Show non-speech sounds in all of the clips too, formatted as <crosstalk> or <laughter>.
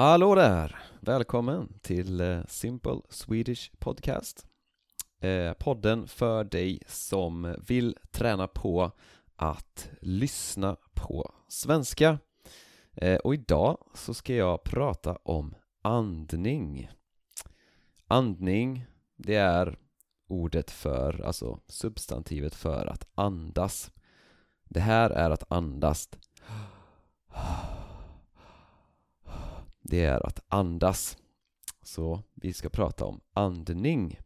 Hallå där! Välkommen till eh, Simple Swedish Podcast. Eh, podden för dig som vill träna på att lyssna på svenska. Eh, och idag så ska jag prata om andning. Andning, det är ordet för, alltså substantivet för att andas. Det här är att andas det är att andas. Så vi ska prata om andning.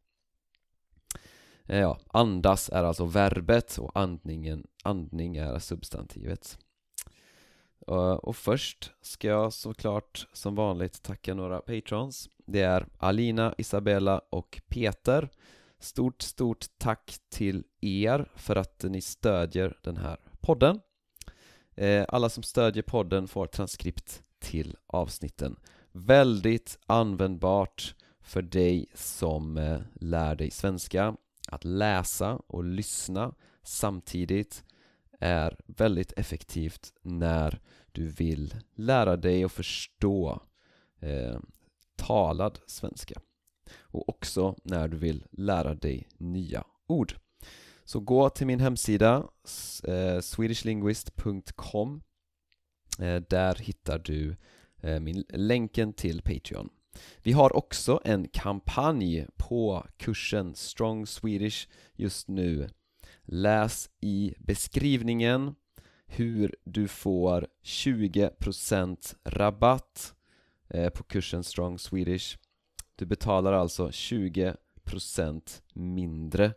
Eh, ja, andas är alltså verbet och andningen, andning är substantivet. Eh, och först ska jag såklart som vanligt tacka några patrons. Det är Alina, Isabella och Peter. Stort, stort tack till er för att ni stödjer den här podden. Eh, alla som stödjer podden får transkript till avsnitten. Väldigt användbart för dig som eh, lär dig svenska. Att läsa och lyssna samtidigt är väldigt effektivt när du vill lära dig och förstå eh, talad svenska. Och också när du vill lära dig nya ord. Så gå till min hemsida eh, swedishlinguist.com Eh, där hittar du eh, min, länken till Patreon. Vi har också en kampanj på kursen Strong Swedish just nu. Läs i beskrivningen hur du får 20% rabatt eh, på kursen Strong Swedish. Du betalar alltså 20% mindre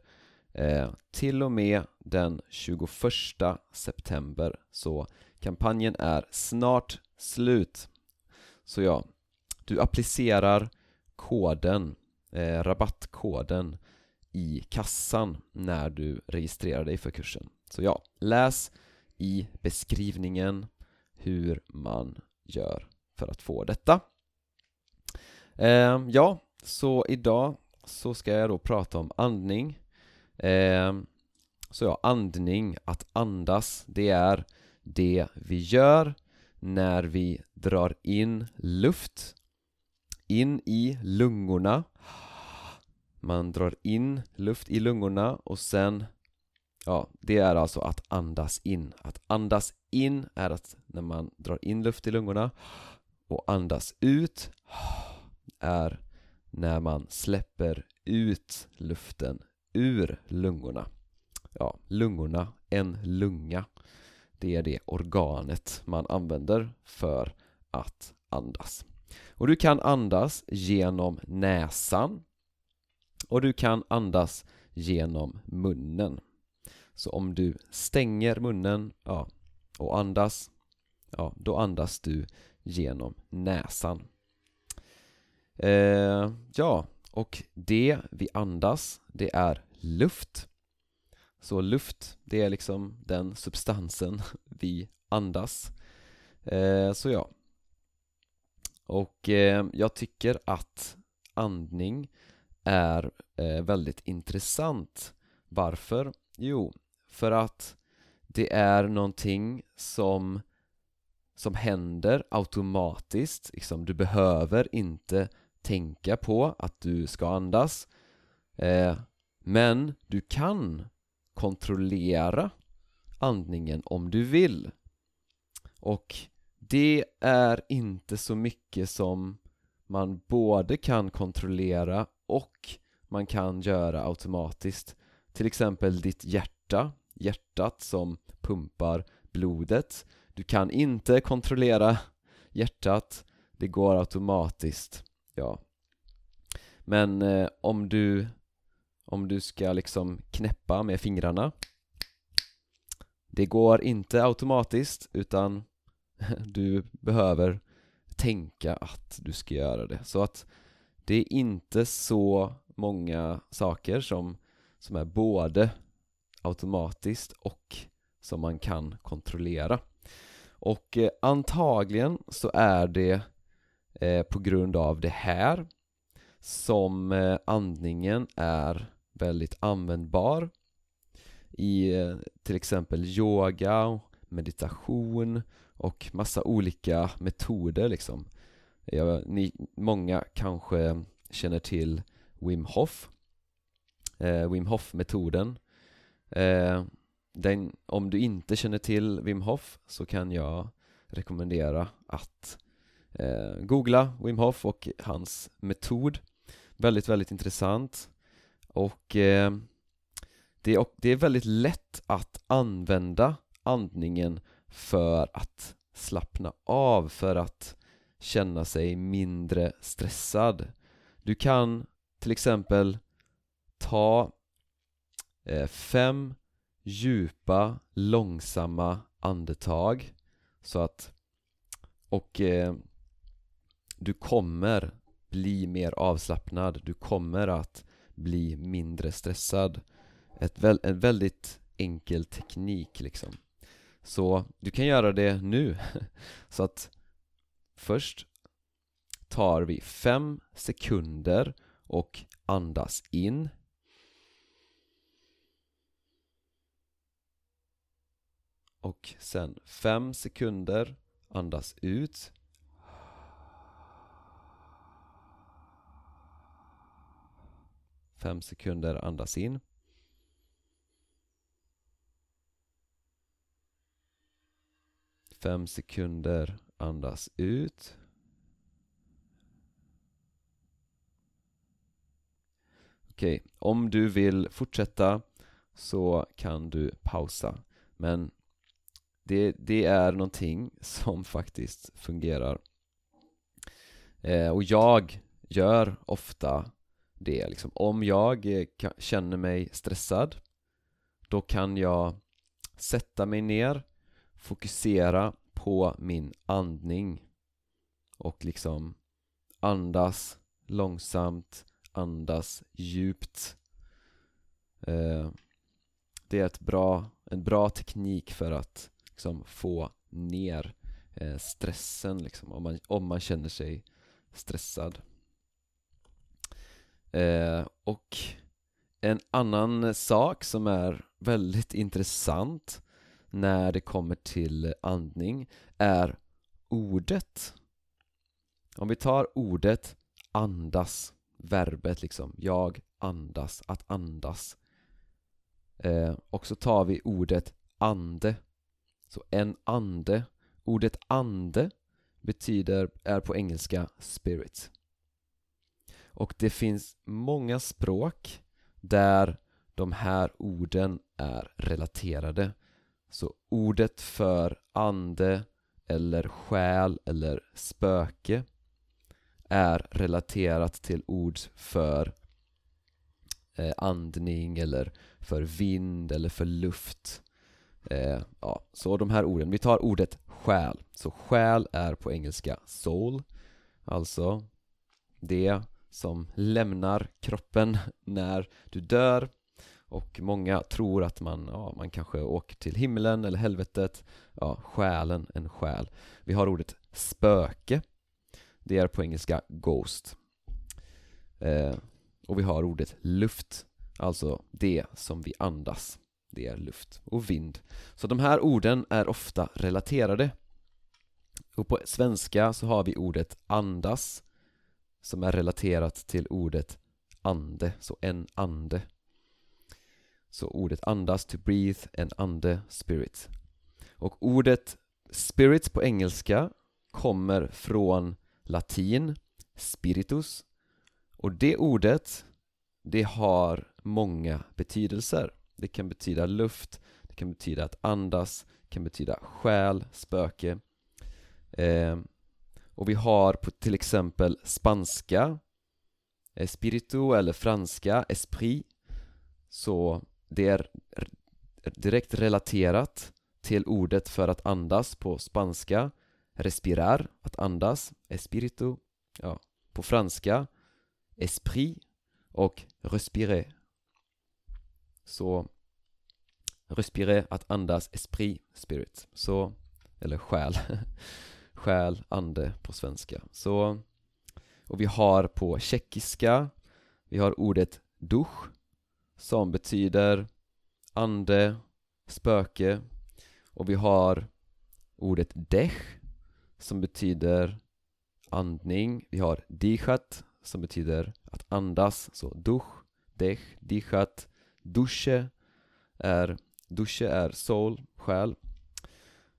till och med den 21 september så Kampanjen är snart slut. Så ja, du applicerar koden, eh, rabattkoden i kassan när du registrerar dig för kursen. Så ja, läs i beskrivningen hur man gör för att få detta. Eh, ja, så idag så ska jag då prata om andning. Eh, så ja, andning, att andas, det är det vi gör när vi drar in luft in i lungorna man drar in luft i lungorna och sen Ja, det är alltså att andas in. Att andas in är att när man drar in luft i lungorna och andas ut är när man släpper ut luften ur lungorna. Ja, lungorna, en lunga det är det organet man använder för att andas. Och du kan andas genom näsan och du kan andas genom munnen. Så om du stänger munnen ja, och andas, ja, då andas du genom näsan. Eh, ja, och det vi andas, det är luft. Så luft, det är liksom den substansen <laughs> vi andas. Eh, Så ja. Och eh, jag tycker att andning är eh, väldigt intressant. Varför? Jo, för att det är någonting som som händer automatiskt, liksom, du behöver inte tänka på att du ska andas. Eh, Men du kan kontrollera andningen om du vill. Och det är inte så mycket som man både kan kontrollera och man kan göra automatiskt. Till exempel ditt hjärta, hjärtat som pumpar blodet. Du kan inte kontrollera hjärtat, det går automatiskt, ja. Men eh, om du om du ska liksom knäppa med fingrarna. Det går inte automatiskt utan <laughs> du behöver tänka att du ska göra det. Så att det är inte så många saker som, som är både automatiskt och som man kan kontrollera. Och eh, antagligen så är det eh, på grund av det här som eh, andningen är väldigt användbar. I eh, till exempel yoga, meditation och massa olika metoder liksom. Jag, ni, många kanske känner till Wim Hof. Eh, Wim Hof-metoden. Eh, den, Om du inte känner till Wim Hof så kan jag rekommendera att eh, googla Wim Hof och hans metod. Väldigt, väldigt intressant och eh, det, är, det är väldigt lätt att använda andningen för att slappna av, för att känna sig mindre stressad. Du kan till exempel ta eh, fem djupa, långsamma andetag så att och eh, du kommer bli mer avslappnad, du kommer att bli mindre stressad. Ett vä en väldigt enkel teknik liksom. Så du kan göra det nu. <laughs> Så att först tar vi fem sekunder och andas in. Och sen fem sekunder andas ut. Fem sekunder andas in. Fem sekunder andas ut. Okej, om du vill fortsätta så kan du pausa. Men det, det är någonting <laughs> som faktiskt fungerar. Eh, och jag gör ofta det liksom. Om jag eh, känner mig stressad då kan jag sätta mig ner fokusera på min andning och liksom andas långsamt, andas djupt eh, Det är ett bra, en bra teknik för att liksom få ner eh, stressen liksom, om man, om man känner sig stressad eh, Och en annan sak som är väldigt intressant när det kommer till andning är ordet. Om vi tar ordet andas, verbet liksom, jag andas, att andas. Eh, och så tar vi ordet ande. Så en ande Ordet ande betyder, är på engelska spirit och det finns många språk där de här orden är relaterade. Så ordet för ande eller själ eller spöke är relaterat till ord för eh, andning eller för vind eller för luft. Eh, ja, så de här orden, vi tar ordet själ. Så själ är på engelska soul alltså det som lämnar kroppen när du dör. Och många tror att man, ja, man kanske åker till himlen eller helvetet. Ja, själen, en själ. Vi har ordet spöke. Det är på engelska ghost. Eh, Och vi har ordet luft. Alltså det som vi andas. Det är luft och vind. Så de här orden är ofta relaterade. Och på svenska så har vi ordet andas. Som är relaterat till ordet ande, så en ande. Så ordet andas, to breathe, en ande, spirit. Och ordet spirit på engelska kommer från latin, spiritus. Och det ordet, det har många betydelser. Det kan betyda luft, det kan betyda att andas, det kan betyda själ, spöke. Eh, och vi har på till exempel spanska eh, Espiritu eller franska, esprit. Så det är direkt relaterat till ordet för att andas på spanska Respirar, att andas, espiritu ja, På franska Esprit och respirer. Så Respirer, att andas, esprit, spirit. Så, eller själ. <laughs> Själ, ande på svenska Så Och vi har på tjeckiska Vi har ordet dusch som betyder ande, spöke och vi har ordet dech som betyder andning. Vi har dichat som betyder att andas, så dusch, dech, dichat. Dusche är, dusche är soul, själ.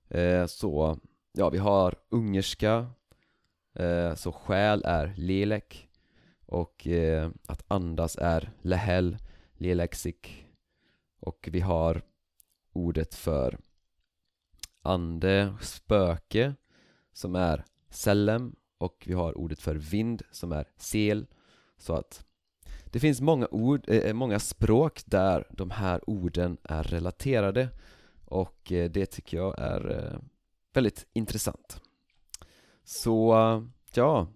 Eh, så, ja vi har ungerska, eh, så själ är lelek. Och eh, att andas är lehel, leleksik. Och vi har ordet för ande, spöke, som är sellem och vi har ordet för vind som är sel så att det finns många ord, eh, många språk där de här orden är relaterade och eh, det tycker jag är eh, väldigt intressant. Så ja,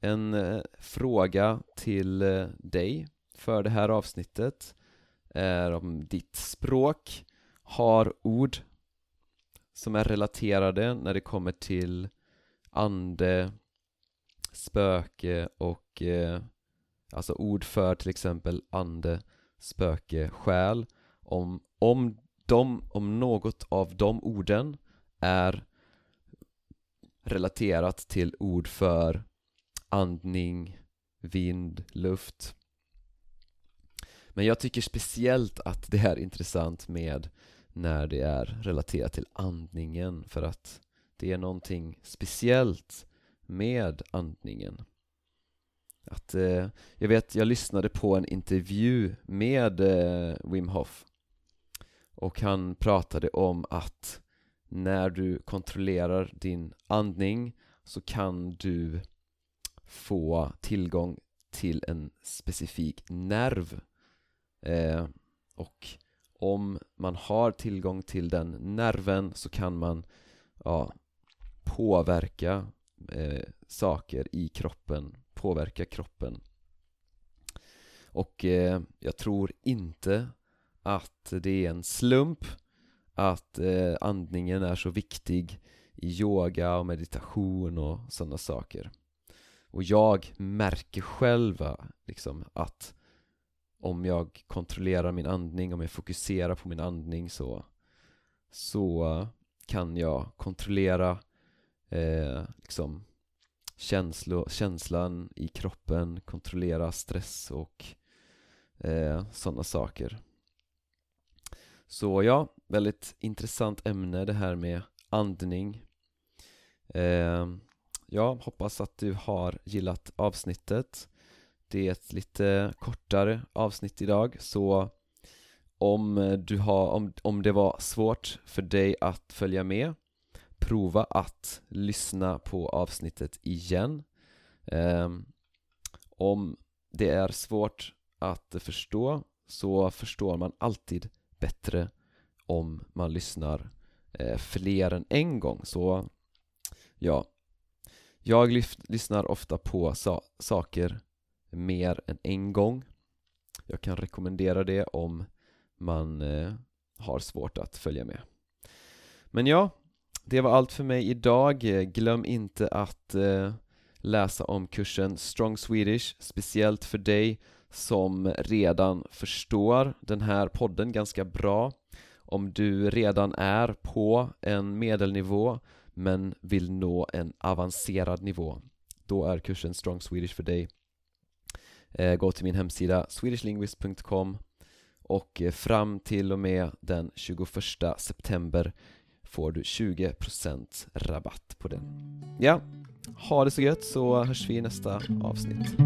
en eh, fråga till eh, dig för det här avsnittet är om ditt språk har ord som är relaterade när det kommer till ande, spöke och eh, alltså ord för till exempel ande, spöke, själ. Om, om, de, om något av de orden är relaterat till ord för andning, vind, luft. Men jag tycker speciellt att det är intressant med när det är relaterat till andningen för att det är någonting speciellt med andningen. Att, eh, jag vet, jag lyssnade på en intervju med eh, Wim Hof och han pratade om att när du kontrollerar din andning så kan du få tillgång till en specifik nerv. Eh, och om man har tillgång till den nerven så kan man ja, påverka eh, saker i kroppen, påverka kroppen. Och eh, jag tror inte att det är en slump att eh, andningen är så viktig i yoga och meditation och sådana saker. Och jag märker själv liksom att om jag kontrollerar min andning, om jag fokuserar på min andning så så kan jag kontrollera eh, liksom känslo, känslan i kroppen, kontrollera stress och eh, sådana saker så ja, väldigt intressant ämne det här med andning. Eh, Jag hoppas att du har gillat avsnittet. Det är ett lite kortare avsnitt idag så om, du har, om, om det var svårt för dig att följa med prova att lyssna på avsnittet igen. Eh, om det är svårt att förstå så förstår man alltid bättre om man lyssnar eh, fler än en gång. Så ja. Jag lyssnar ofta på sa saker mer än en gång. Jag kan rekommendera det om man eh, har svårt att följa med. Men ja, det var allt för mig idag. Glöm inte att eh, läsa om kursen Strong Swedish Speciellt för dig som redan förstår den här podden ganska bra Om du redan är på en medelnivå men vill nå en avancerad nivå Då är kursen Strong Swedish för dig eh, Gå till min hemsida swedishlinguist.com och eh, fram till och med den 21 september får du 20% rabatt på den. Ja, ha det så gött så hörs vi i nästa avsnitt.